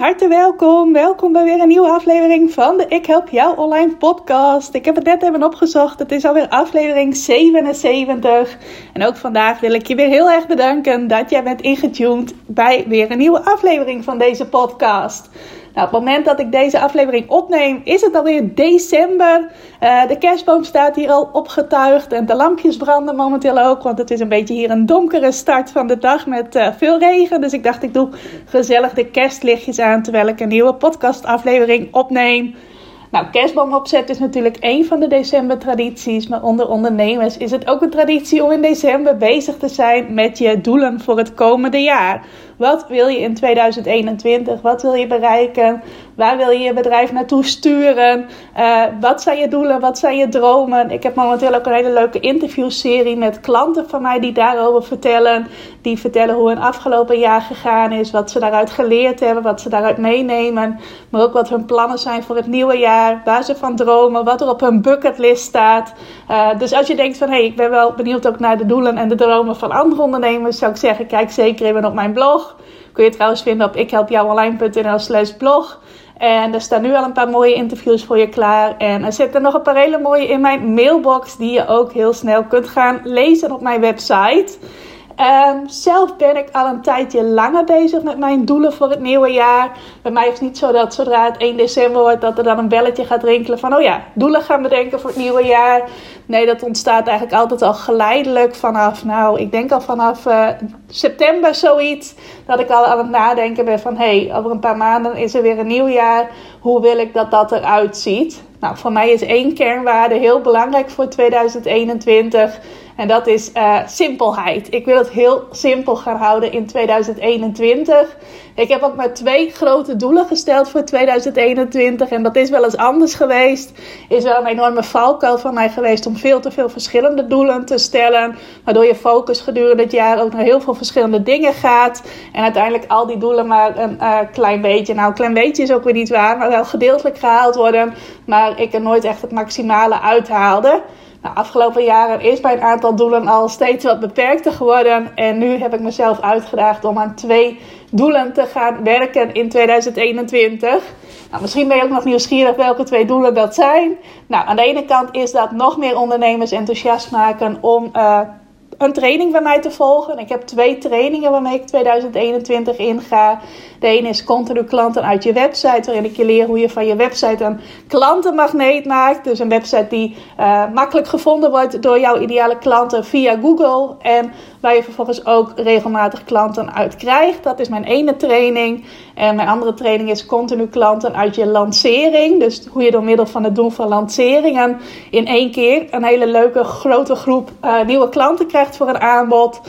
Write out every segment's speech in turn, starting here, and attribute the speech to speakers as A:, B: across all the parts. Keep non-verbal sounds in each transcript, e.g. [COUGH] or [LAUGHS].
A: Harte welkom. Welkom bij weer een nieuwe aflevering van de Ik Help Jou Online podcast. Ik heb het net even opgezocht. Het is alweer aflevering 77. En ook vandaag wil ik je weer heel erg bedanken dat jij bent ingetuned bij weer een nieuwe aflevering van deze podcast. Nou, op het moment dat ik deze aflevering opneem, is het alweer december. Uh, de kerstboom staat hier al opgetuigd en de lampjes branden momenteel ook. Want het is een beetje hier een donkere start van de dag met uh, veel regen. Dus ik dacht, ik doe gezellig de kerstlichtjes aan terwijl ik een nieuwe podcastaflevering opneem. Nou, kerstboomopzet is natuurlijk een van de decembertradities. Maar onder ondernemers is het ook een traditie om in december bezig te zijn met je doelen voor het komende jaar. Wat wil je in 2021? Wat wil je bereiken? Waar wil je je bedrijf naartoe sturen? Uh, wat zijn je doelen? Wat zijn je dromen? Ik heb momenteel ook een hele leuke interviewserie met klanten van mij die daarover vertellen. Die vertellen hoe hun afgelopen jaar gegaan is, wat ze daaruit geleerd hebben, wat ze daaruit meenemen. Maar ook wat hun plannen zijn voor het nieuwe jaar, waar ze van dromen, wat er op hun bucketlist staat. Uh, dus als je denkt van hé, hey, ik ben wel benieuwd ook naar de doelen en de dromen van andere ondernemers, zou ik zeggen, kijk zeker even op mijn blog. Kun je trouwens vinden op ikhelpjouonline.nl slash blog. En er staan nu al een paar mooie interviews voor je klaar. En er zitten nog een paar hele mooie in mijn mailbox die je ook heel snel kunt gaan lezen op mijn website. Um, zelf ben ik al een tijdje langer bezig met mijn doelen voor het nieuwe jaar. Bij mij is het niet zo dat zodra het 1 december wordt, dat er dan een belletje gaat rinkelen van: oh ja, doelen gaan bedenken voor het nieuwe jaar. Nee, dat ontstaat eigenlijk altijd al geleidelijk vanaf, nou, ik denk al vanaf uh, september zoiets. Dat ik al aan het nadenken ben van: hé, hey, over een paar maanden is er weer een nieuw jaar. Hoe wil ik dat dat eruit ziet? Nou, voor mij is één kernwaarde heel belangrijk voor 2021. En dat is uh, simpelheid. Ik wil het heel simpel gaan houden in 2021. Ik heb ook maar twee grote doelen gesteld voor 2021. En dat is wel eens anders geweest. Is wel een enorme valkuil van mij geweest om veel te veel verschillende doelen te stellen. Waardoor je focus gedurende het jaar ook naar heel veel verschillende dingen gaat. En uiteindelijk al die doelen maar een uh, klein beetje. Nou, een klein beetje is ook weer niet waar. Maar wel gedeeltelijk gehaald worden. Maar ik er nooit echt het maximale uithaalde. Nou, afgelopen jaren is bij een aantal doelen al steeds wat beperkter geworden. En nu heb ik mezelf uitgedaagd om aan twee doelen te gaan werken in 2021. Nou, misschien ben je ook nog nieuwsgierig welke twee doelen dat zijn. Nou, aan de ene kant is dat nog meer ondernemers enthousiast maken om uh, een training bij mij te volgen. Ik heb twee trainingen waarmee ik 2021 inga. De ene is continu klanten uit je website, waarin ik je leer hoe je van je website een klantenmagneet maakt. Dus een website die uh, makkelijk gevonden wordt door jouw ideale klanten via Google. En waar je vervolgens ook regelmatig klanten uit krijgt. Dat is mijn ene training. En mijn andere training is continu klanten uit je lancering. Dus hoe je door middel van het doen van lanceringen in één keer een hele leuke grote groep uh, nieuwe klanten krijgt voor een aanbod.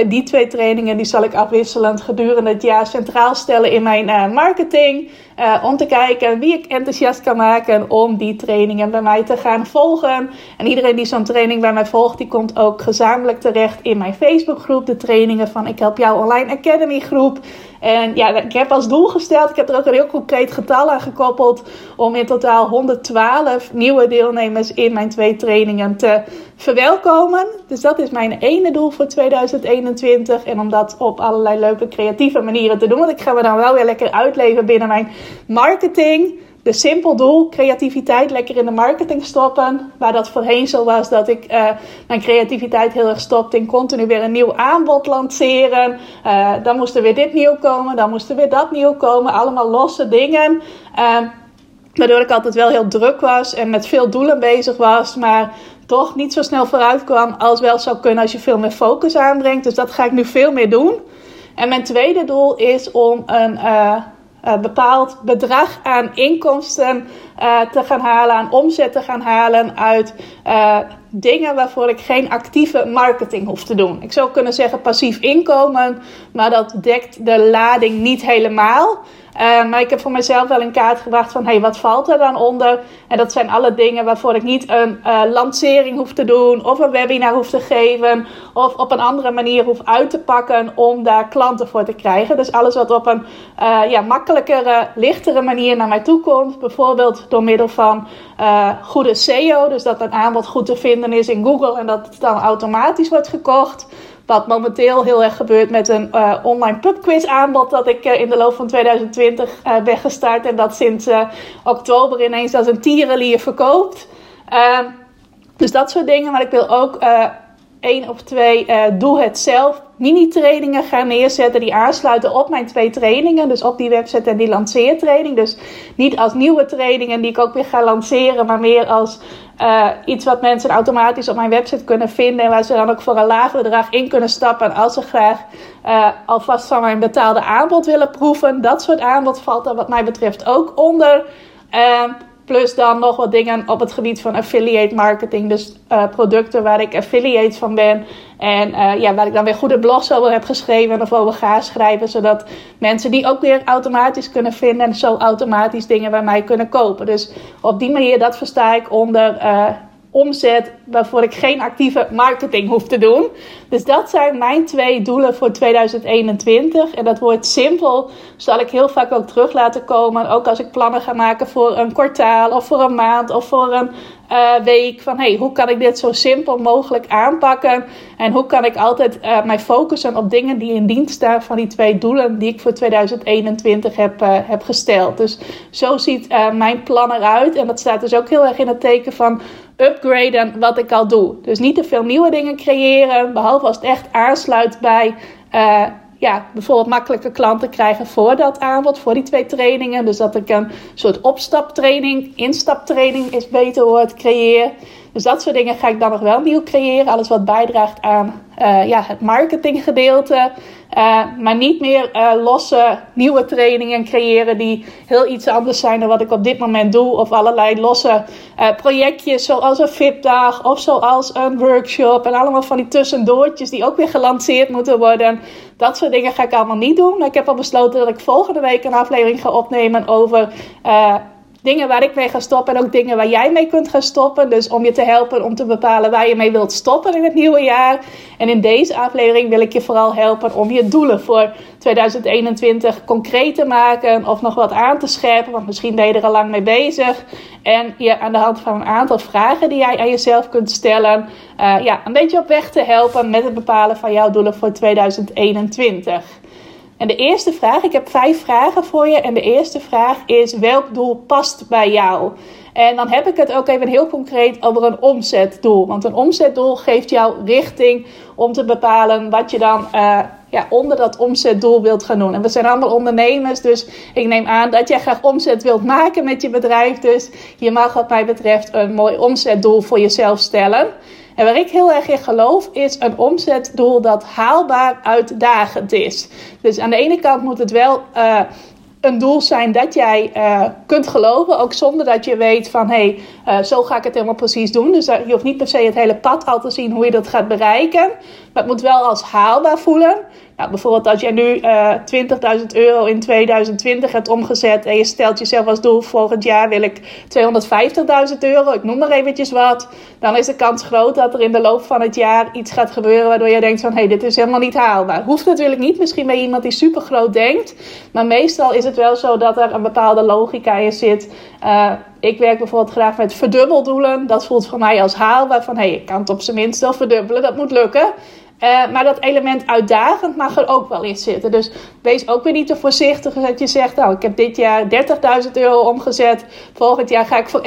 A: En die twee trainingen die zal ik afwisselend gedurende het jaar centraal stellen in mijn uh, marketing. Uh, om te kijken wie ik enthousiast kan maken om die trainingen bij mij te gaan volgen. En iedereen die zo'n training bij mij volgt, die komt ook gezamenlijk terecht in mijn Facebookgroep. De trainingen van Ik Help Jou Online Academy groep. En ja, ik heb als doel gesteld, ik heb er ook een heel concreet getal aan gekoppeld, om in totaal 112 nieuwe deelnemers in mijn twee trainingen te verwelkomen. Dus dat is mijn ene doel voor 2021. En om dat op allerlei leuke creatieve manieren te doen, want ik ga me dan wel weer lekker uitleven binnen mijn marketing. De simpel doel, creativiteit lekker in de marketing stoppen. Waar dat voorheen zo was dat ik uh, mijn creativiteit heel erg stopte in continu weer een nieuw aanbod lanceren. Uh, dan moest er weer dit nieuw komen, dan moest er weer dat nieuw komen. Allemaal losse dingen. Uh, waardoor ik altijd wel heel druk was en met veel doelen bezig was. Maar toch niet zo snel vooruit kwam als wel zou kunnen als je veel meer focus aanbrengt. Dus dat ga ik nu veel meer doen. En mijn tweede doel is om een uh, bepaald bedrag aan inkomsten uh, te gaan halen, aan omzet te gaan halen uit uh, dingen waarvoor ik geen actieve marketing hoef te doen. Ik zou kunnen zeggen passief inkomen, maar dat dekt de lading niet helemaal. Uh, maar ik heb voor mezelf wel in kaart gebracht van, hé, hey, wat valt er dan onder? En dat zijn alle dingen waarvoor ik niet een uh, lancering hoef te doen, of een webinar hoef te geven, of op een andere manier hoef uit te pakken om daar klanten voor te krijgen. Dus alles wat op een uh, ja, makkelijkere, lichtere manier naar mij toe komt. Bijvoorbeeld door middel van goede SEO, dus dat een aanbod goed te vinden is in Google en dat het dan automatisch wordt gekocht. Wat momenteel heel erg gebeurt met een uh, online pubquiz aanbod dat ik uh, in de loop van 2020 uh, ben gestart. En dat sinds oktober ineens als een tierenlier verkoopt. Ehm, dus dat soort dingen. Maar ik wil ook één of twee doe het zelf mini-trainingen gaan neerzetten die aansluiten op mijn twee trainingen. Dus op die website en die lanceertraining. Dus niet als nieuwe trainingen die ik ook weer ga lanceren, maar meer als uh, iets wat mensen automatisch op mijn website kunnen vinden. En waar ze dan ook voor een lager bedrag in kunnen stappen. En als ze graag uh, alvast van mijn betaalde aanbod willen proeven. Dat soort aanbod valt er wat mij betreft ook onder. Uh, Plus dan nog wat dingen op het gebied van affiliate marketing. Dus uh, producten waar ik affiliate van ben. En uh, ja, waar ik dan weer goede blogs over heb geschreven of over ga schrijven. Zodat mensen die ook weer automatisch kunnen vinden. En zo automatisch dingen bij mij kunnen kopen. Dus op die manier, dat versta ik onder uh, omzet waarvoor ik geen actieve marketing hoef te doen. Dus dat zijn mijn twee doelen voor 2021. En dat wordt simpel, zal ik heel vaak ook terug laten komen. Ook als ik plannen ga maken voor een kwartaal of voor een maand of voor een uh, week. Van hey, hoe kan ik dit zo simpel mogelijk aanpakken? En hoe kan ik altijd uh, mij focussen op dingen die in dienst staan van die twee doelen die ik voor 2021 heb, uh, heb gesteld. Dus zo ziet mijn plan eruit. En dat staat dus ook heel erg in het teken van upgraden wat ik al doe. Dus niet te veel nieuwe dingen creëren, behalve als het echt aansluit bij ja, bijvoorbeeld makkelijke klanten krijgen voor dat aanbod, voor die twee trainingen. Dus dat ik een soort opstaptraining, instaptraining is beter woord, creëer. Dus dat soort dingen ga ik dan nog wel nieuw creëren. Alles wat bijdraagt aan uh, ja, het marketinggedeelte. Uh, maar niet meer uh, losse nieuwe trainingen creëren die heel iets anders zijn dan wat ik op dit moment doe. Of allerlei losse projectjes zoals een fitdag of zoals een workshop. En allemaal van die tussendoortjes die ook weer gelanceerd moeten worden. Dat soort dingen ga ik allemaal niet doen. Ik heb al besloten dat ik volgende week een aflevering ga opnemen over dingen waar ik mee ga stoppen en ook dingen waar jij mee kunt gaan stoppen. Dus om je te helpen om te bepalen waar je mee wilt stoppen in het nieuwe jaar. En in deze aflevering wil ik je vooral helpen om je doelen voor 2021 concreet te maken of nog wat aan te scherpen, want misschien ben je er al lang mee bezig. En je aan de hand van een aantal vragen die jij aan jezelf kunt stellen, uh, ja, een beetje op weg te helpen met het bepalen van jouw doelen voor 2021. En de eerste vraag, ik heb vijf vragen voor je. En de eerste vraag is: welk doel past bij jou? En dan heb ik het ook even heel concreet over een omzetdoel. Want een omzetdoel geeft jou richting om te bepalen wat je dan uh, ja, onder dat omzetdoel wilt gaan doen. En we zijn allemaal ondernemers, dus ik neem aan dat jij graag omzet wilt maken met je bedrijf. Dus je mag, wat mij betreft, een mooi omzetdoel voor jezelf stellen. En waar ik heel erg in geloof, is een omzetdoel dat haalbaar uitdagend is. Dus aan de ene kant moet het wel uh, een doel zijn dat jij uh, kunt geloven, ook zonder dat je weet van hé, hey, uh, zo ga ik het helemaal precies doen. Dus je hoeft niet per se het hele pad al te zien hoe je dat gaat bereiken, maar het moet wel als haalbaar voelen. Bijvoorbeeld als jij nu uh, eh, 20.000 euro in 2020 hebt omgezet en je stelt jezelf als doel volgend jaar wil ik 250.000 euro, ik noem maar eventjes wat, dan is de kans groot dat er in de loop van het jaar iets gaat gebeuren waardoor je denkt van hé, hey, dit is helemaal niet haalbaar. Hoeft natuurlijk niet, misschien bij iemand die super groot denkt, maar meestal is het wel zo dat er een bepaalde logica in zit. Uh, ik werk bijvoorbeeld graag met verdubbeldoelen. Dat voelt voor mij als haalbaar. Van hé, hey, ik kan het op zijn minst wel verdubbelen. Dat moet lukken. Uh, maar dat element uitdagend mag er ook wel in zitten. Dus wees ook weer niet te voorzichtig dat je zegt: Nou, ik heb dit jaar 30.000 euro omgezet. Volgend jaar ga ik voor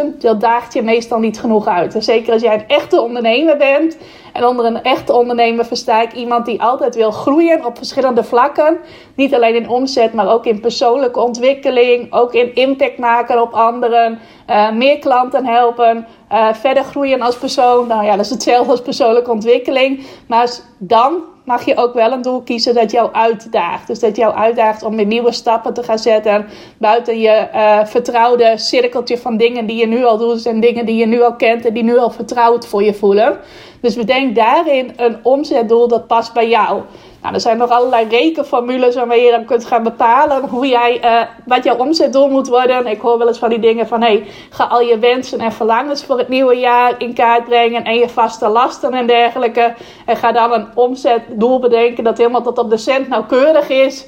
A: 31.000. Dat daagt je meestal niet genoeg uit. En zeker als jij een echte ondernemer bent. En onder een echte ondernemer versta ik iemand die altijd wil groeien op verschillende vlakken. Niet alleen in omzet, maar ook in persoonlijke ontwikkeling. Ook in impact maken op anderen. Uh, meer klanten helpen. Uh, verder groeien als persoon. Nou ja, dat is hetzelfde als persoonlijke ontwikkeling. Maar dan mag je ook wel een doel kiezen dat jou uitdaagt. Dus dat jou uitdaagt om weer nieuwe stappen te gaan zetten. Buiten je uh, vertrouwde cirkeltje van dingen die je nu al doet. En dingen die je nu al kent en die nu al vertrouwd voor je voelen. Dus bedenk daarin een omzetdoel dat past bij jou. Nou, er zijn nog allerlei rekenformules waarmee je dan kunt gaan bepalen hoe jij, uh, wat jouw omzetdoel moet worden. Ik hoor wel eens van die dingen van, hey, ga al je wensen en verlangens voor het nieuwe jaar in kaart brengen en je vaste lasten en dergelijke. En ga dan een omzetdoel bedenken dat helemaal tot op de cent nauwkeurig is.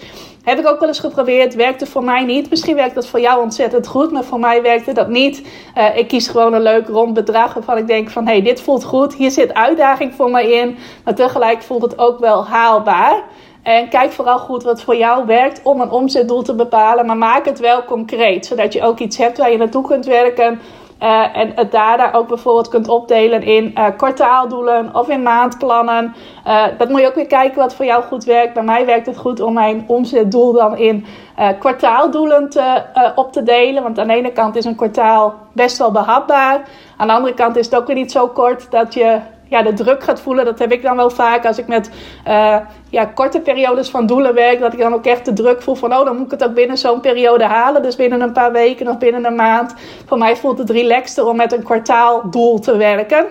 A: Heb ik ook wel eens geprobeerd, werkte voor mij niet. Misschien werkt dat voor jou ontzettend goed, maar voor mij werkte dat niet. Uh, ik kies gewoon een leuk rond bedrag waarvan ik denk van, hé, hey, dit voelt goed. Hier zit uitdaging voor mij in, maar tegelijk voelt het ook wel haalbaar. En kijk vooral goed wat voor jou werkt om een omzetdoel te bepalen, maar maak het wel concreet, zodat je ook iets hebt waar je naartoe kunt werken uh, en het daarna ook bijvoorbeeld kunt opdelen in uh, kwartaaldoelen of in maandplannen. Uh, dat moet je ook weer kijken wat voor jou goed werkt. Bij mij werkt het goed om mijn omzetdoel dan in kwartaaldoelen te, op te delen. Want aan de ene kant is een kwartaal best wel behapbaar. Aan de andere kant is het ook weer niet zo kort dat je ja, de druk gaat voelen. Dat heb ik dan wel vaak als ik met uh, ja, korte periodes van doelen werk. Dat ik dan ook echt de druk voel van, oh, dan moet ik het ook binnen zo'n periode halen. Dus binnen een paar weken of binnen een maand. Voor mij voelt het relaxter om met een kwartaaldoel te werken.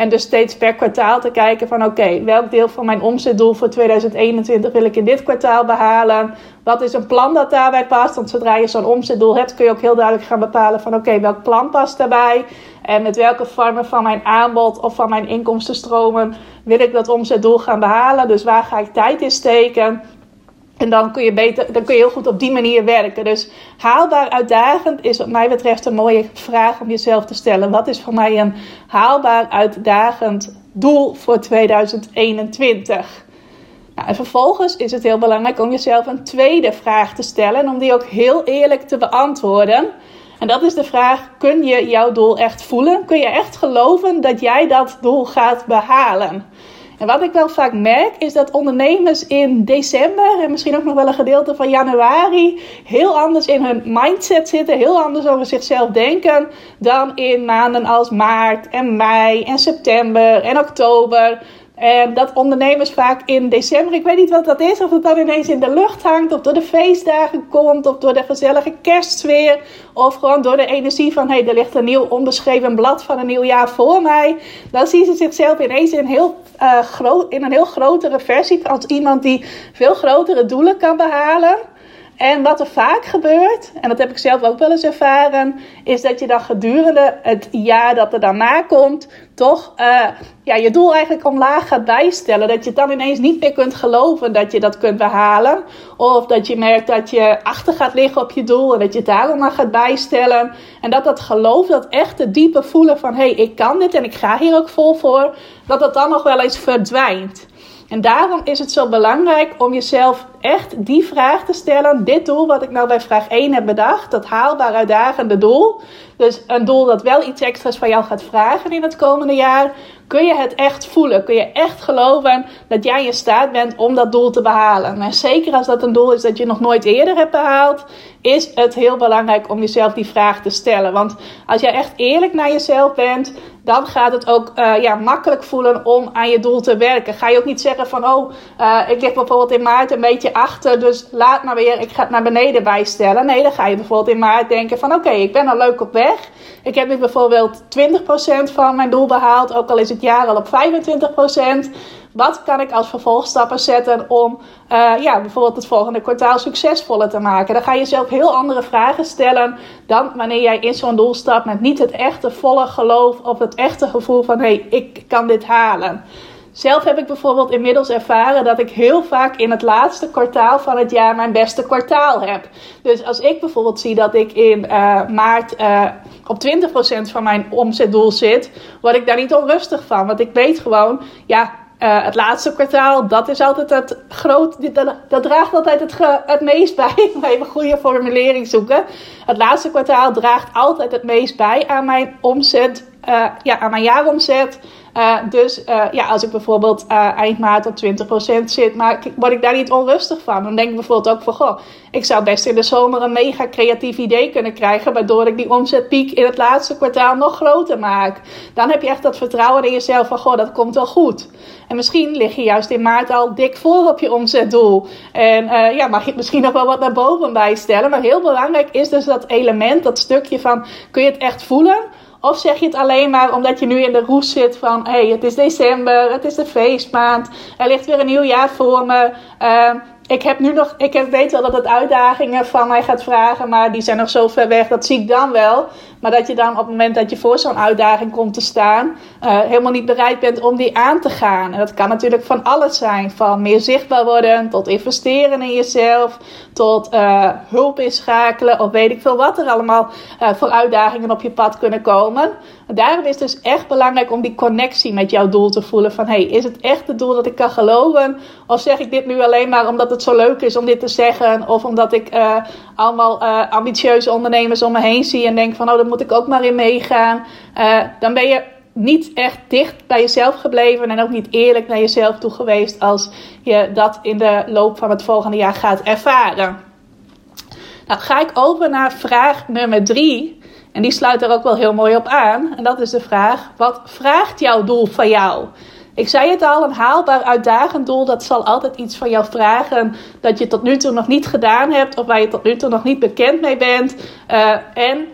A: En dus steeds per kwartaal te kijken van oké, welk deel van mijn omzetdoel voor 2021 wil ik in dit kwartaal behalen? Wat is een plan dat daarbij past? Want zodra je zo'n omzetdoel hebt, kun je ook heel duidelijk gaan bepalen van oké, welk plan past daarbij? En met welke vormen van mijn aanbod of van mijn inkomstenstromen wil ik dat omzetdoel gaan behalen? Dus waar ga ik tijd in steken? En dan kun je, beter, dan kun je heel goed op die manier werken. Dus haalbaar uitdagend is wat mij betreft een mooie vraag om jezelf te stellen. Wat is voor mij een haalbaar uitdagend doel voor 2021? Nou, en vervolgens is het heel belangrijk om jezelf een tweede vraag te stellen en om die ook heel eerlijk te beantwoorden. En dat is de vraag: kun je jouw doel echt voelen? Kun je echt geloven dat jij dat doel gaat behalen? En wat ik wel vaak merk is dat ondernemers in december en misschien ook nog wel een gedeelte van januari heel anders in hun mindset zitten, heel anders over zichzelf denken dan in maanden als maart en mei en september en oktober. En dat ondernemers vaak in december, ik weet niet wat dat is, of het dan ineens in de lucht hangt, of door de feestdagen komt, of door de gezellige kerstsfeer, of gewoon door de energie van hé, hey, er ligt een nieuw onbeschreven blad van een nieuw jaar voor mij. Dan zien ze zichzelf ineens in, heel, uh, groot, in een heel grotere versie als iemand die veel grotere doelen kan behalen. En wat er vaak gebeurt, en dat heb ik zelf ook wel eens ervaren, is dat je dan gedurende het jaar dat er daarna komt, toch uh, ja, je doel eigenlijk omlaag gaat bijstellen. Dat je dan ineens niet meer kunt geloven dat je dat kunt behalen. Of dat je merkt dat je achter gaat liggen op je doel en dat je het daarom maar gaat bijstellen. En dat dat geloof, dat echte diepe voelen van hé, hey, ik kan dit en ik ga hier ook vol voor, dat dat dan nog wel eens verdwijnt. En daarom is het zo belangrijk om jezelf echt die vraag te stellen. Dit doel wat ik nou bij vraag 1 heb bedacht, dat haalbaar uitdagende doel. Dus een doel dat wel iets extra's van jou gaat vragen in het komende jaar. Kun je het echt voelen? Kun je echt geloven dat jij in staat bent om dat doel te behalen? En zeker als dat een doel is dat je nog nooit eerder hebt behaald, is het heel belangrijk om jezelf die vraag te stellen. Want als jij echt eerlijk naar jezelf bent, dan gaat het ook uh, ja, makkelijk voelen om aan je doel te werken. Ga je ook niet zeggen van, oh, uh, ik lig bijvoorbeeld in maart een beetje achter, dus laat maar weer, ik ga het naar beneden bijstellen. Nee, dan ga je bijvoorbeeld in maart denken van, oké, ik ben al leuk op weg. Ik heb nu bijvoorbeeld 20% van mijn doel behaald, ook al is het jaar al op 25%. Wat kan ik als vervolgstappen zetten om uh, ja, bijvoorbeeld het volgende kwartaal succesvoller te maken? Dan ga je jezelf heel andere vragen stellen dan wanneer jij in zo'n doel stapt met niet het echte volle geloof of het echte gevoel van hé, hey, ik kan dit halen. Zelf heb ik bijvoorbeeld inmiddels ervaren dat ik heel vaak in het laatste kwartaal van het jaar mijn beste kwartaal heb. Dus als ik bijvoorbeeld zie dat ik in uh, maart uh, op 20% van mijn omzetdoel zit, word ik daar niet onrustig van. Want ik weet gewoon, ja, uh, het laatste kwartaal, dat is altijd het groot, dat, draagt altijd het, het meest bij. [LAUGHS] Even een goede formulering zoeken. Het laatste kwartaal draagt altijd het meest bij aan mijn omzet, ja, aan mijn jaaromzet. Uh, dus uh, ja, als ik bijvoorbeeld uh, eind maart op 20% zit, maar word ik daar niet onrustig van. Dan denk ik bijvoorbeeld ook van, goh, ik zou best in de zomer een mega creatief idee kunnen krijgen, waardoor ik die omzetpiek in het laatste kwartaal nog groter maak. Dan heb je echt dat vertrouwen in jezelf van, goh, dat komt wel goed. En misschien lig je juist in maart al dik voor op je omzetdoel. En ja, mag je misschien nog wel wat naar boven bijstellen. Maar heel belangrijk is dus dat element, dat stukje van, kun je het echt voelen? Of zeg je het alleen maar omdat je nu in de roes zit van... hé, hey, het is december, het is de feestmaand, er ligt weer een nieuw jaar voor me... Uh, ik heb nu nog, ik weet wel dat het uitdagingen van mij gaat vragen, maar die zijn nog zo ver weg, dat zie ik dan wel. Maar dat je dan op het moment dat je voor zo'n uitdaging komt te staan, uh, helemaal niet bereid bent om die aan te gaan. En dat kan natuurlijk van alles zijn. Van meer zichtbaar worden, tot investeren in jezelf, tot uh, hulp inschakelen, of weet ik veel wat er allemaal uh, voor uitdagingen op je pad kunnen komen. Daarom is het dus echt belangrijk om die connectie met jouw doel te voelen. Van hey, is het echt het doel dat ik kan geloven? Of zeg ik dit nu alleen maar omdat het zo leuk is om dit te zeggen? Of omdat ik allemaal ambitieuze ondernemers om me heen zie en denk van oh, moet ik ook maar in meegaan. Uh, dan ben je niet echt dicht bij jezelf gebleven en ook niet eerlijk naar jezelf toe geweest als je dat in de loop van het volgende jaar gaat ervaren. Nou, ga ik over naar vraag nummer drie. En die sluit er ook wel heel mooi op aan. En dat is de vraag: wat vraagt jouw doel van jou? Ik zei het al, een haalbaar uitdagend doel, dat zal altijd iets van jou vragen dat je tot nu toe nog niet gedaan hebt of waar je tot nu toe nog niet bekend mee bent. Uh, en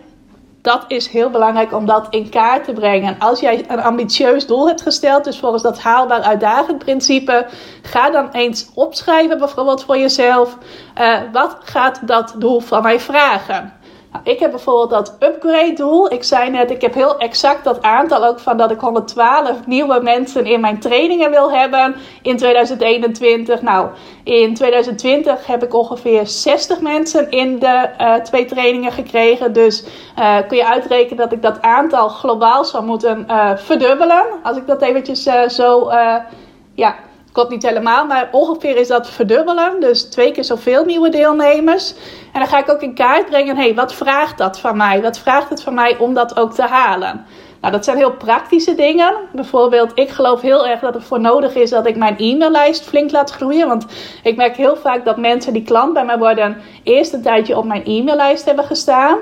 A: dat is heel belangrijk om dat in kaart te brengen. Als jij een ambitieus doel hebt gesteld, dus volgens dat haalbaar uitdagend principe, ga dan eens opschrijven, bijvoorbeeld voor jezelf, uh, wat gaat dat doel van mij vragen? Nou, ik heb bijvoorbeeld dat upgrade doel. Ik zei net, ik heb heel exact dat aantal ook van dat ik 112 nieuwe mensen in mijn trainingen wil hebben in 2021. Nou, in 2020 heb ik ongeveer 60 mensen in de uh, twee trainingen gekregen. Dus uh, kun je uitrekenen dat ik dat aantal globaal zou moeten uh, verdubbelen. Als ik dat eventjes zo ja, Klopt niet helemaal, maar ongeveer is dat verdubbelen. Dus twee keer zoveel nieuwe deelnemers. En dan ga ik ook in kaart brengen: hey, wat vraagt dat van mij? Wat vraagt het van mij om dat ook te halen? Nou, dat zijn heel praktische dingen. Bijvoorbeeld, ik geloof heel erg dat het voor nodig is dat ik mijn e-maillijst flink laat groeien. Want ik merk heel vaak dat mensen die klant bij mij worden, eerst een tijdje op mijn e-maillijst hebben gestaan.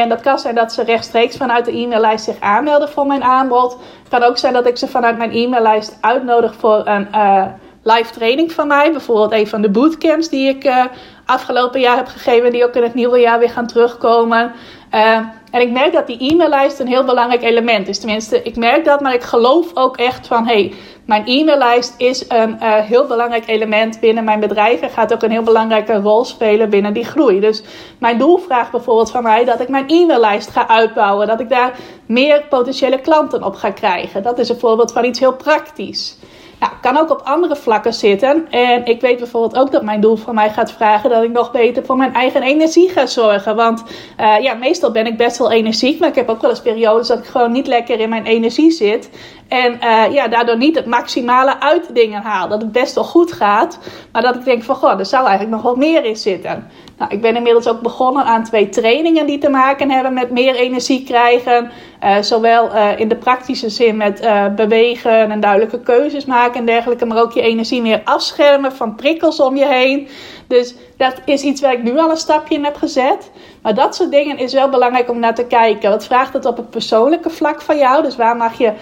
A: En dat kan zijn dat ze rechtstreeks vanuit de e-maillijst zich aanmelden voor mijn aanbod. Het kan ook zijn dat ik ze vanuit mijn e-maillijst uitnodig voor een uh, live training van mij. Bijvoorbeeld een van de bootcamps die ik uh, afgelopen jaar heb gegeven. Die ook in het nieuwe jaar weer gaan terugkomen. Uh, en ik merk dat die e-maillijst een heel belangrijk element is. Tenminste, ik merk dat, maar ik geloof ook echt van... hey, mijn e-maillijst is een uh, heel belangrijk element binnen mijn bedrijf... en gaat ook een heel belangrijke rol spelen binnen die groei. Dus mijn doel vraagt bijvoorbeeld van mij dat ik mijn e-maillijst ga uitbouwen. Dat ik daar meer potentiële klanten op ga krijgen. Dat is een voorbeeld van iets heel praktisch. Nou, kan ook op andere vlakken zitten. En ik weet bijvoorbeeld ook dat mijn doel van mij gaat vragen dat ik nog beter voor mijn eigen energie ga zorgen. Want uh, ja, meestal ben ik best wel energiek, maar ik heb ook wel eens periodes dat ik gewoon niet lekker in mijn energie zit. En uh, ja, daardoor niet het maximale uit dingen haal. Dat het best wel goed gaat, maar dat ik denk van goh, er zou eigenlijk nog wat meer in zitten. Nou, ik ben inmiddels ook begonnen aan twee trainingen die te maken hebben met meer energie krijgen. Uh, zowel uh, in de praktische zin met bewegen en duidelijke keuzes maken en dergelijke. Maar ook je energie meer afschermen van prikkels om je heen. Dus dat is iets waar ik nu al een stapje in heb gezet. Maar dat soort dingen is wel belangrijk om naar te kijken. Wat vraagt het op het persoonlijke vlak van jou? Dus waar mag je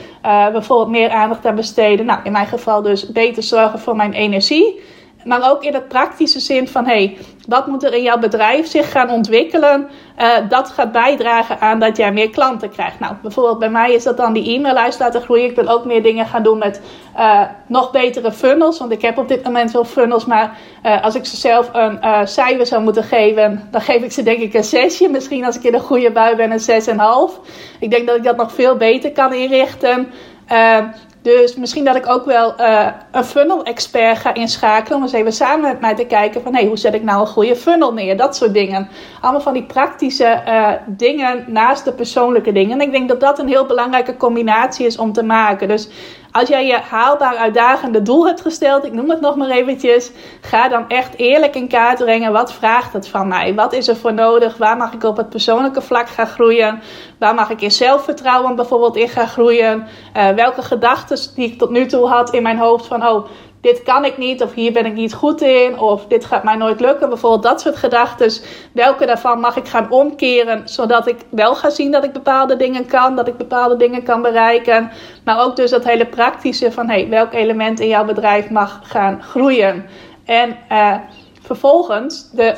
A: bijvoorbeeld meer aandacht aan besteden? Nou, in mijn geval dus beter zorgen voor mijn energie. Maar ook in het praktische zin van hey, wat moet er in jouw bedrijf zich gaan ontwikkelen? Uh, dat gaat bijdragen aan dat jij meer klanten krijgt. Nou, bijvoorbeeld bij mij is dat dan die e-maillijst laten groeien. Ik wil ook meer dingen gaan doen met uh, nog betere funnels. Want ik heb op dit moment wel funnels, maar uh, als ik ze zelf een cijfer zou moeten geven, dan geef ik ze denk ik een zesje. Misschien als ik in een goede bui ben, een zes en half. Ik denk dat ik dat nog veel beter kan inrichten. Dus misschien dat ik ook wel uh, een funnel expert ga inschakelen. Om eens even samen met mij te kijken van hey, hoe zet ik nou een goede funnel neer? Dat soort dingen. Allemaal van die praktische uh, dingen naast de persoonlijke dingen. En ik denk dat dat een heel belangrijke combinatie is om te maken. Dus als jij je haalbaar uitdagende doel hebt gesteld, ik noem het nog maar eventjes, ga dan echt eerlijk in kaart brengen. Wat vraagt het van mij? Wat is er voor nodig? Waar mag ik op het persoonlijke vlak gaan groeien? Waar mag ik in zelfvertrouwen bijvoorbeeld in gaan groeien? Uh, welke gedachten die ik tot nu toe had in mijn hoofd van, oh, dit kan ik niet, of hier ben ik niet goed in, of dit gaat mij nooit lukken. Bijvoorbeeld dat soort gedachten. Welke daarvan mag ik gaan omkeren, zodat ik wel ga zien dat ik bepaalde dingen kan, dat ik bepaalde dingen kan bereiken. Maar ook dus dat hele praktische van, hey, welk element in jouw bedrijf mag gaan groeien. En uh, vervolgens, de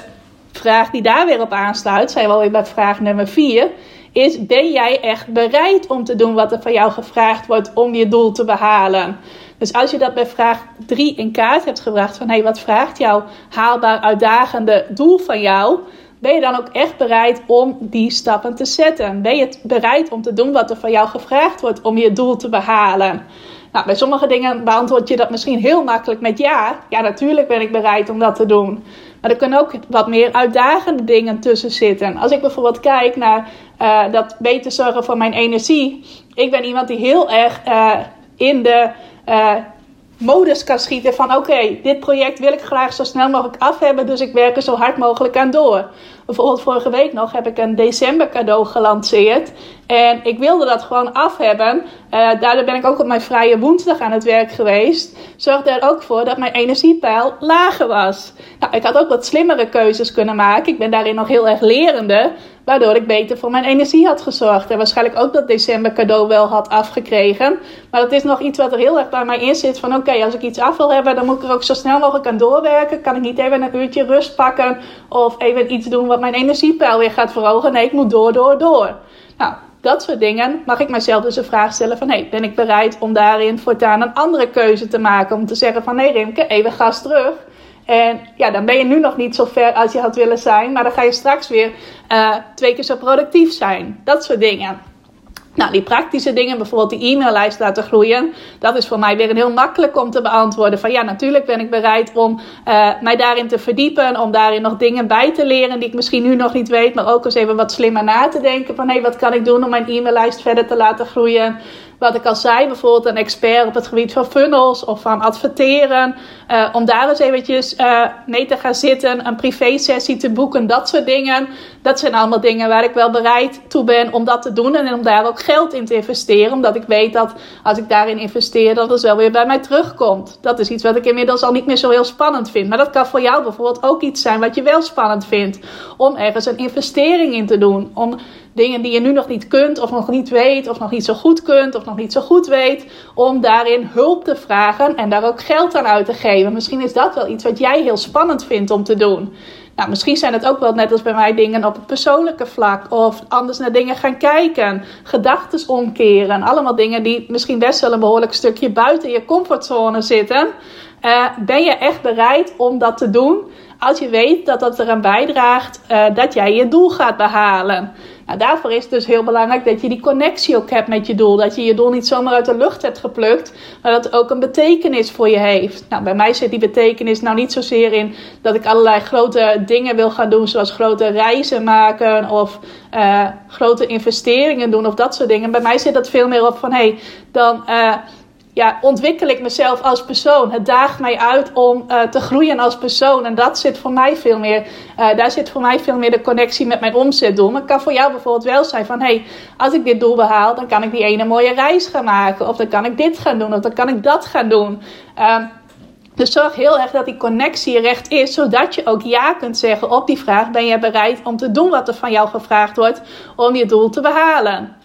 A: vraag die daar weer op aansluit, zijn we alweer bij vraag nummer 4 is: ben jij echt bereid om te doen wat er van jou gevraagd wordt om je doel te behalen? Dus als je dat bij vraag 3 in kaart hebt gebracht van hé, hey, wat vraagt jouw haalbaar uitdagende doel van jou? Ben je dan ook echt bereid om die stappen te zetten? Ben je bereid om te doen wat er van jou gevraagd wordt om je doel te behalen? Nou, bij sommige dingen beantwoord je dat misschien heel makkelijk met ja. Ja, natuurlijk ben ik bereid om dat te doen. Maar er kunnen ook wat meer uitdagende dingen tussen zitten. Als ik bijvoorbeeld kijk naar uh, dat beter zorgen voor mijn energie. Ik ben iemand die heel erg uh, in de uh, modus kan schieten van oké, dit project wil ik graag zo snel mogelijk af hebben, dus ik werk er zo hard mogelijk aan door. Bijvoorbeeld vorige week nog heb ik een december cadeau gelanceerd. En ik wilde dat gewoon af hebben. Uh, daardoor ben ik ook op mijn vrije woensdag aan het werk geweest. Zorgde er ook voor dat mijn energiepeil lager was. Nou, ik had ook wat slimmere keuzes kunnen maken. Ik ben daarin nog heel erg lerende. Waardoor ik beter voor mijn energie had gezorgd. En waarschijnlijk ook dat december cadeau wel had afgekregen. Maar dat is nog iets wat er heel erg bij mij in zit. Van oké, als ik iets af wil hebben, dan moet ik er ook zo snel mogelijk aan doorwerken. Kan ik niet even een uurtje rust pakken. Of even iets doen wat mijn energiepeil weer gaat verhogen. Nee, ik moet door, door, door. Nou, dat soort dingen mag ik mezelf dus de vraag stellen van... Hey, ben ik bereid om daarin voortaan een andere keuze te maken? Om te zeggen van nee Rimke, even gas terug. En ja, dan ben je nu nog niet zo ver als je had willen zijn. Maar dan ga je straks weer uh, twee keer zo productief zijn. Dat soort dingen. Nou, die praktische dingen, bijvoorbeeld die e-maillijst laten groeien, dat is voor mij weer een heel makkelijk om te beantwoorden. Van ja, natuurlijk ben ik bereid om uh, mij daarin te verdiepen, om daarin nog dingen bij te leren die ik misschien nu nog niet weet, maar ook eens even wat slimmer na te denken van hé, wat kan ik doen om mijn e-maillijst verder te laten groeien? Wat ik al zei, bijvoorbeeld een expert op het gebied van funnels of van adverteren. Uh, om daar eens eventjes uh, mee te gaan zitten, een privé-sessie te boeken, dat soort dingen. Dat zijn allemaal dingen waar ik wel bereid toe ben om dat te doen en om daar ook geld in te investeren. Omdat ik weet dat als ik daarin investeer, dat het wel weer bij mij terugkomt. Dat is iets wat ik inmiddels al niet meer zo heel spannend vind. Maar dat kan voor jou bijvoorbeeld ook iets zijn wat je wel spannend vindt. Om ergens een investering in te doen. Om dingen die je nu nog niet kunt, of nog niet weet, of nog niet zo goed kunt, of nog niet zo goed weet, om daarin hulp te vragen en daar ook geld aan uit te geven. Misschien is dat wel iets wat jij heel spannend vindt om te doen. Nou, misschien zijn het ook wel net als bij mij dingen op het persoonlijke vlak. Of anders naar dingen gaan kijken. Gedachten omkeren. Allemaal dingen die misschien best wel een behoorlijk stukje buiten je comfortzone zitten. Uh, ben je echt bereid om dat te doen? Als je weet dat dat eraan bijdraagt uh, dat jij je doel gaat behalen. Nou, daarvoor is het dus heel belangrijk dat je die connectie ook hebt met je doel. Dat je je doel niet zomaar uit de lucht hebt geplukt, maar dat het ook een betekenis voor je heeft. Nou, bij mij zit die betekenis nou niet zozeer in dat ik allerlei grote dingen wil gaan doen, zoals grote reizen maken of uh, grote investeringen doen of dat soort dingen. Bij mij zit dat veel meer op van hé, hey, dan. Uh, ja, ontwikkel ik mezelf als persoon. Het daagt mij uit om uh, te groeien als persoon. En dat zit voor mij veel meer, uh, daar zit voor mij veel meer de connectie met mijn omzetdoel. Maar het kan voor jou bijvoorbeeld wel zijn van, hé, hey, als ik dit doel behaal, dan kan ik die ene mooie reis gaan maken. Of dan kan ik dit gaan doen, of dan kan ik dat gaan doen. Uh, dus zorg heel erg dat die connectie recht is, zodat je ook ja kunt zeggen op die vraag: ben je bereid om te doen wat er van jou gevraagd wordt om je doel te behalen?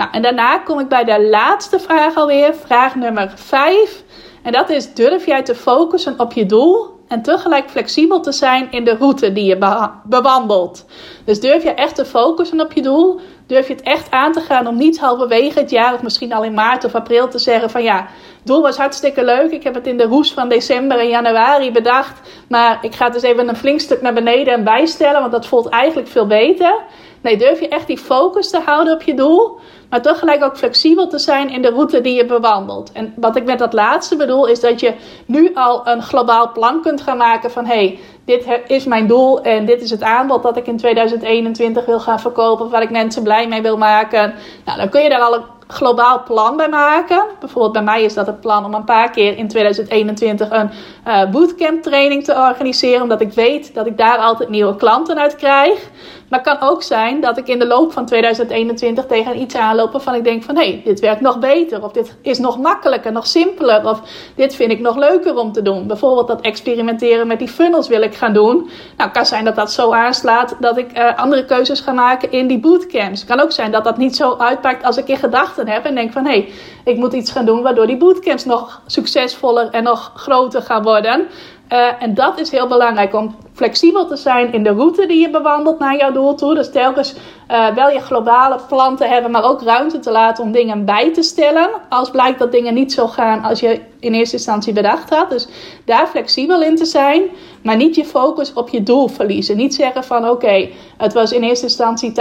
A: Nou, en daarna kom ik bij de laatste vraag alweer, vraag nummer 5. En dat is: durf jij te focussen op je doel en tegelijk flexibel te zijn in de route die je bewandelt? Dus durf je echt te focussen op je doel? Durf je het echt aan te gaan om niet halverwege het jaar of misschien al in maart of april te zeggen van ja, het doel was hartstikke leuk. Ik heb het in de roes van december en januari bedacht. Maar ik ga dus even een flink stuk naar beneden en bijstellen, want dat voelt eigenlijk veel beter. Nee, durf je echt die focus te houden op je doel? Maar tegelijk ook flexibel te zijn in de route die je bewandelt. En wat ik met dat laatste bedoel, is dat je nu al een globaal plan kunt gaan maken van hé, hey, dit is mijn doel en dit is het aanbod dat ik in 2021 wil gaan verkopen, waar ik mensen blij mee wil maken. Nou, dan kun je daar al een globaal plan bij maken. Bijvoorbeeld bij mij is dat het plan om een paar keer in 2021 een uh, bootcamp training te organiseren, omdat ik weet dat ik daar altijd nieuwe klanten uit krijg. Maar het kan ook zijn dat ik in de loop van 2021 tegen iets aanloop waarvan ik denk van hé, hey, dit werkt nog beter. Of dit is nog makkelijker, nog simpeler. Of dit vind ik nog leuker om te doen. Bijvoorbeeld dat experimenteren met die funnels wil ik gaan doen. Nou, kan zijn dat dat zo aanslaat dat ik uh, andere keuzes ga maken in die bootcamps. Kan ook zijn dat dat niet zo uitpakt als ik in gedachten heb en denk van hé, hey, ik moet iets gaan doen waardoor die bootcamps nog succesvoller en nog groter gaan worden. Uh, en dat is heel belangrijk om flexibel te zijn in de route die je bewandelt naar jouw doel toe. Dus telkens uh, wel je globale plan te hebben, maar ook ruimte te laten om dingen bij te stellen. Als blijkt dat dingen niet zo gaan als je in eerste instantie bedacht had. Dus daar flexibel in te zijn, maar niet je focus op je doel verliezen. Niet zeggen van oké, het was in eerste instantie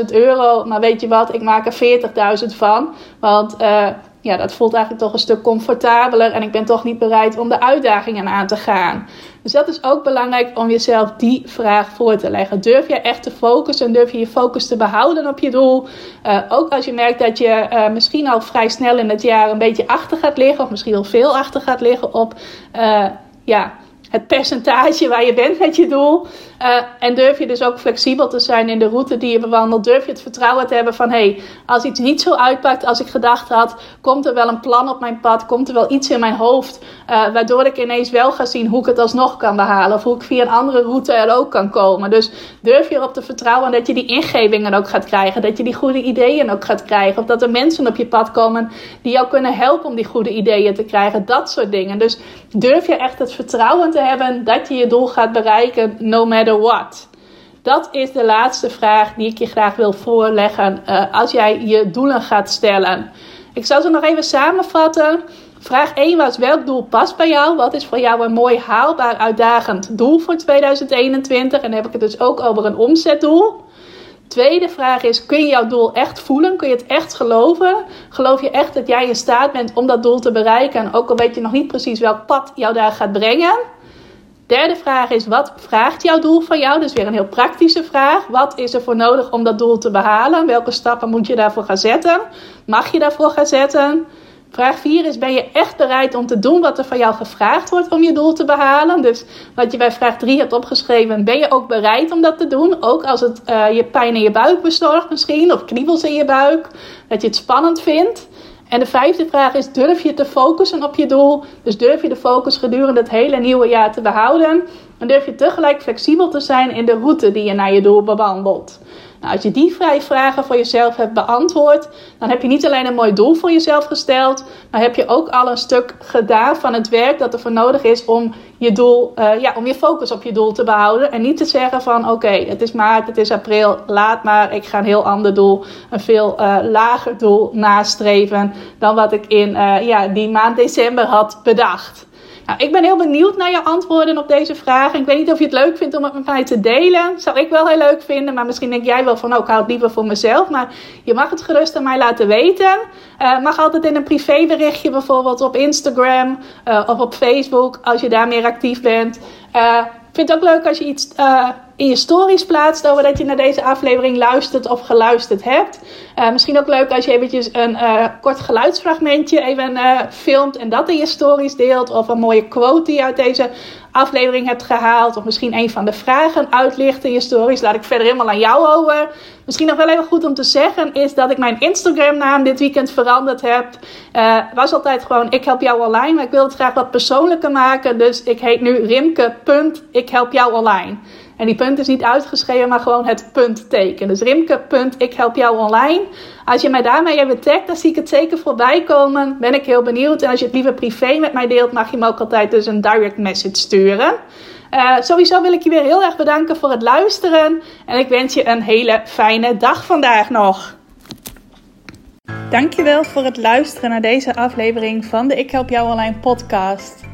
A: 80.000 euro, maar weet je wat, ik maak er 40.000 van. Want uh, ja, dat voelt eigenlijk toch een stuk comfortabeler en ik ben toch niet bereid om de uitdagingen aan te gaan. Dus dat is ook belangrijk om jezelf die vraag voor te leggen. Durf je echt te focussen en durf je je focus te behouden op je doel? Uh, ook als je merkt dat je uh, misschien al vrij snel in het jaar een beetje achter gaat liggen, of misschien al veel achter gaat liggen op uh, ja, het percentage waar je bent met je doel. Uh, en durf je dus ook flexibel te zijn in de route die je bewandelt. Durf je het vertrouwen te hebben van hé, hey, als iets niet zo uitpakt als ik gedacht had, komt er wel een plan op mijn pad, komt er wel iets in mijn hoofd, uh, waardoor ik ineens wel ga zien hoe ik het alsnog kan behalen. Of hoe ik via een andere route er ook kan komen. Dus durf je erop te vertrouwen dat je die ingevingen ook gaat krijgen. Dat je die goede ideeën ook gaat krijgen. Of dat er mensen op je pad komen die jou kunnen helpen om die goede ideeën te krijgen. Dat soort dingen. Dus durf je echt het vertrouwen te hebben dat je je doel gaat bereiken, no matter what? Dat is de laatste vraag die ik je graag wil voorleggen uh, als jij je doelen gaat stellen. Ik zal ze nog even samenvatten. Vraag 1 was welk doel past bij jou? Wat is voor jou een mooi haalbaar uitdagend doel voor 2021? En dan heb ik het dus ook over een omzetdoel. Tweede vraag is: kun je jouw doel echt voelen? Kun je het echt geloven? Geloof je echt dat jij in staat bent om dat doel te bereiken? Ook al weet je nog niet precies welk pad jou daar gaat brengen. Derde vraag is: wat vraagt jouw doel van jou? Dus weer een heel praktische vraag. Wat is er voor nodig om dat doel te behalen? Welke stappen moet je daarvoor gaan zetten? Mag je daarvoor gaan zetten? Vraag 4 is: ben je echt bereid om te doen wat er van jou gevraagd wordt om je doel te behalen? Dus wat je bij vraag 3 hebt opgeschreven, ben je ook bereid om dat te doen? Ook als het uh, je pijn in je buik bezorgt, misschien, of kriebels in je buik, dat je het spannend vindt. En de vijfde vraag is: durf je te focussen op je doel? Dus durf je de focus gedurende het hele nieuwe jaar te behouden? En durf je tegelijk flexibel te zijn in de route die je naar je doel bewandelt? Nou, als je die vijf vragen voor jezelf hebt beantwoord, dan heb je niet alleen een mooi doel voor jezelf gesteld, maar heb je ook al een stuk gedaan van het werk dat er voor nodig is om je doel, uh, ja, om je focus op je doel te behouden. En niet te zeggen van oké, het is maart, het is april, laat maar, ik ga een heel ander doel, een veel uh, lager doel nastreven dan wat ik in uh, ja, die maand december had bedacht. Nou, ik ben heel benieuwd naar je antwoorden op deze vragen. Ik weet niet of je het leuk vindt om het met mij te delen. Zou ik wel heel leuk vinden. Maar misschien denk jij wel van, oh, ik hou het liever voor mezelf. Maar je mag het gerust aan mij laten weten. Uh, mag altijd in een privéberichtje bijvoorbeeld op Instagram uh, of op Facebook. Als je daar meer actief bent. Uh, vind het ook leuk als je iets in je stories plaatst over dat je naar deze aflevering luistert of geluisterd hebt. Uh, misschien ook leuk als je eventjes een uh, kort geluidsfragmentje even filmt en dat in je stories deelt. Of een mooie quote die je uit deze aflevering hebt gehaald. Of misschien een van de vragen uitlicht in je stories. Laat ik verder helemaal aan jou over. Misschien nog wel even goed om te zeggen is dat ik mijn Instagram naam dit weekend veranderd heb. Was altijd gewoon ik help jou online. Maar ik wil het graag wat persoonlijker maken. Dus ik heet nu Rimke.ik help jou online. En die punt is niet uitgeschreven, maar gewoon het puntteken. Dus Rimke. Ik help jou online. Als je mij daarmee even tagt, dan zie ik het zeker voorbij komen. Ben ik heel benieuwd. En als je het liever privé met mij deelt, mag je me ook altijd dus een direct message sturen. Uh, sowieso wil ik je weer heel erg bedanken voor het luisteren. En ik wens je een hele fijne dag vandaag nog. Dankjewel voor het luisteren naar deze aflevering van de Ik Help Jou Online podcast.